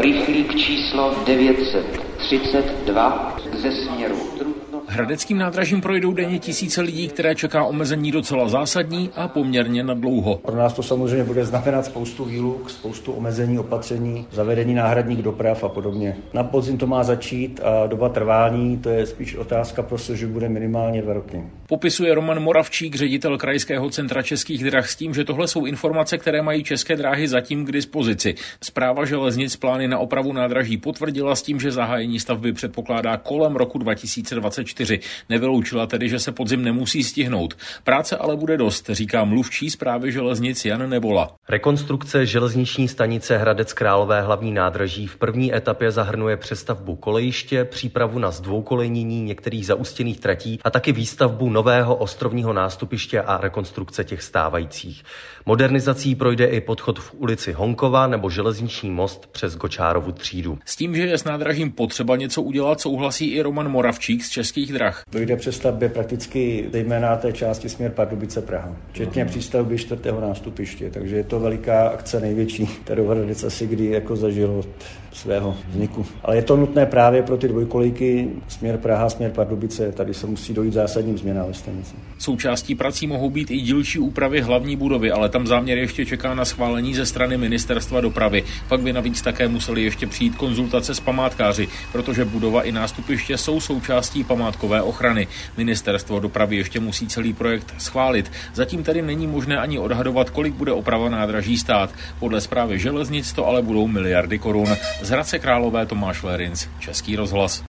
Rychlík číslo 932 ze směru Hradeckým nádražím projdou denně tisíce lidí, které čeká omezení docela zásadní a poměrně na dlouho. Pro nás to samozřejmě bude znamenat spoustu výluk, spoustu omezení, opatření, zavedení náhradních doprav a podobně. Na podzim to má začít a doba trvání, to je spíš otázka prostě, že bude minimálně dva roky. Popisuje Roman Moravčík, ředitel Krajského centra českých drah s tím, že tohle jsou informace, které mají české dráhy zatím k dispozici. Zpráva železnic plány na opravu nádraží potvrdila s tím, že zahájení stavby předpokládá kolem roku 2024. 4. Nevyloučila tedy, že se podzim nemusí stihnout. Práce ale bude dost, říká mluvčí zprávy železnic Jan Nebola. Rekonstrukce železniční stanice Hradec Králové hlavní nádraží v první etapě zahrnuje přestavbu kolejiště, přípravu na zdvoukolejnění některých zaustěných tratí a taky výstavbu nového ostrovního nástupiště a rekonstrukce těch stávajících. Modernizací projde i podchod v ulici Honkova nebo železniční most přes Gočárovu třídu. S tím, že je s nádražím potřeba něco udělat, souhlasí i Roman Moravčík z Českých drah. Dojde přestavbě prakticky zejména té části směr Pardubice Praha, včetně uh-huh. přístavby čtvrtého nástupiště, takže je to veliká akce největší, kterou Hradec asi kdy jako zažil od svého vzniku. Ale je to nutné právě pro ty dvojkolejky směr Praha, směr Pardubice, tady se musí dojít zásadním změnám ve stanici. Součástí prací mohou být i dílčí úpravy hlavní budovy, ale tam záměr ještě čeká na schválení ze strany ministerstva dopravy. Pak by navíc také museli ještě přijít konzultace s památkáři, protože budova i nástupiště jsou součástí památkové ochrany. Ministerstvo dopravy ještě musí celý projekt schválit. Zatím tedy není možné ani odhadovat, kolik bude oprava nádraží stát. Podle zprávy železnic to ale budou miliardy korun. Z Hradce Králové Tomáš Lerinc, Český rozhlas.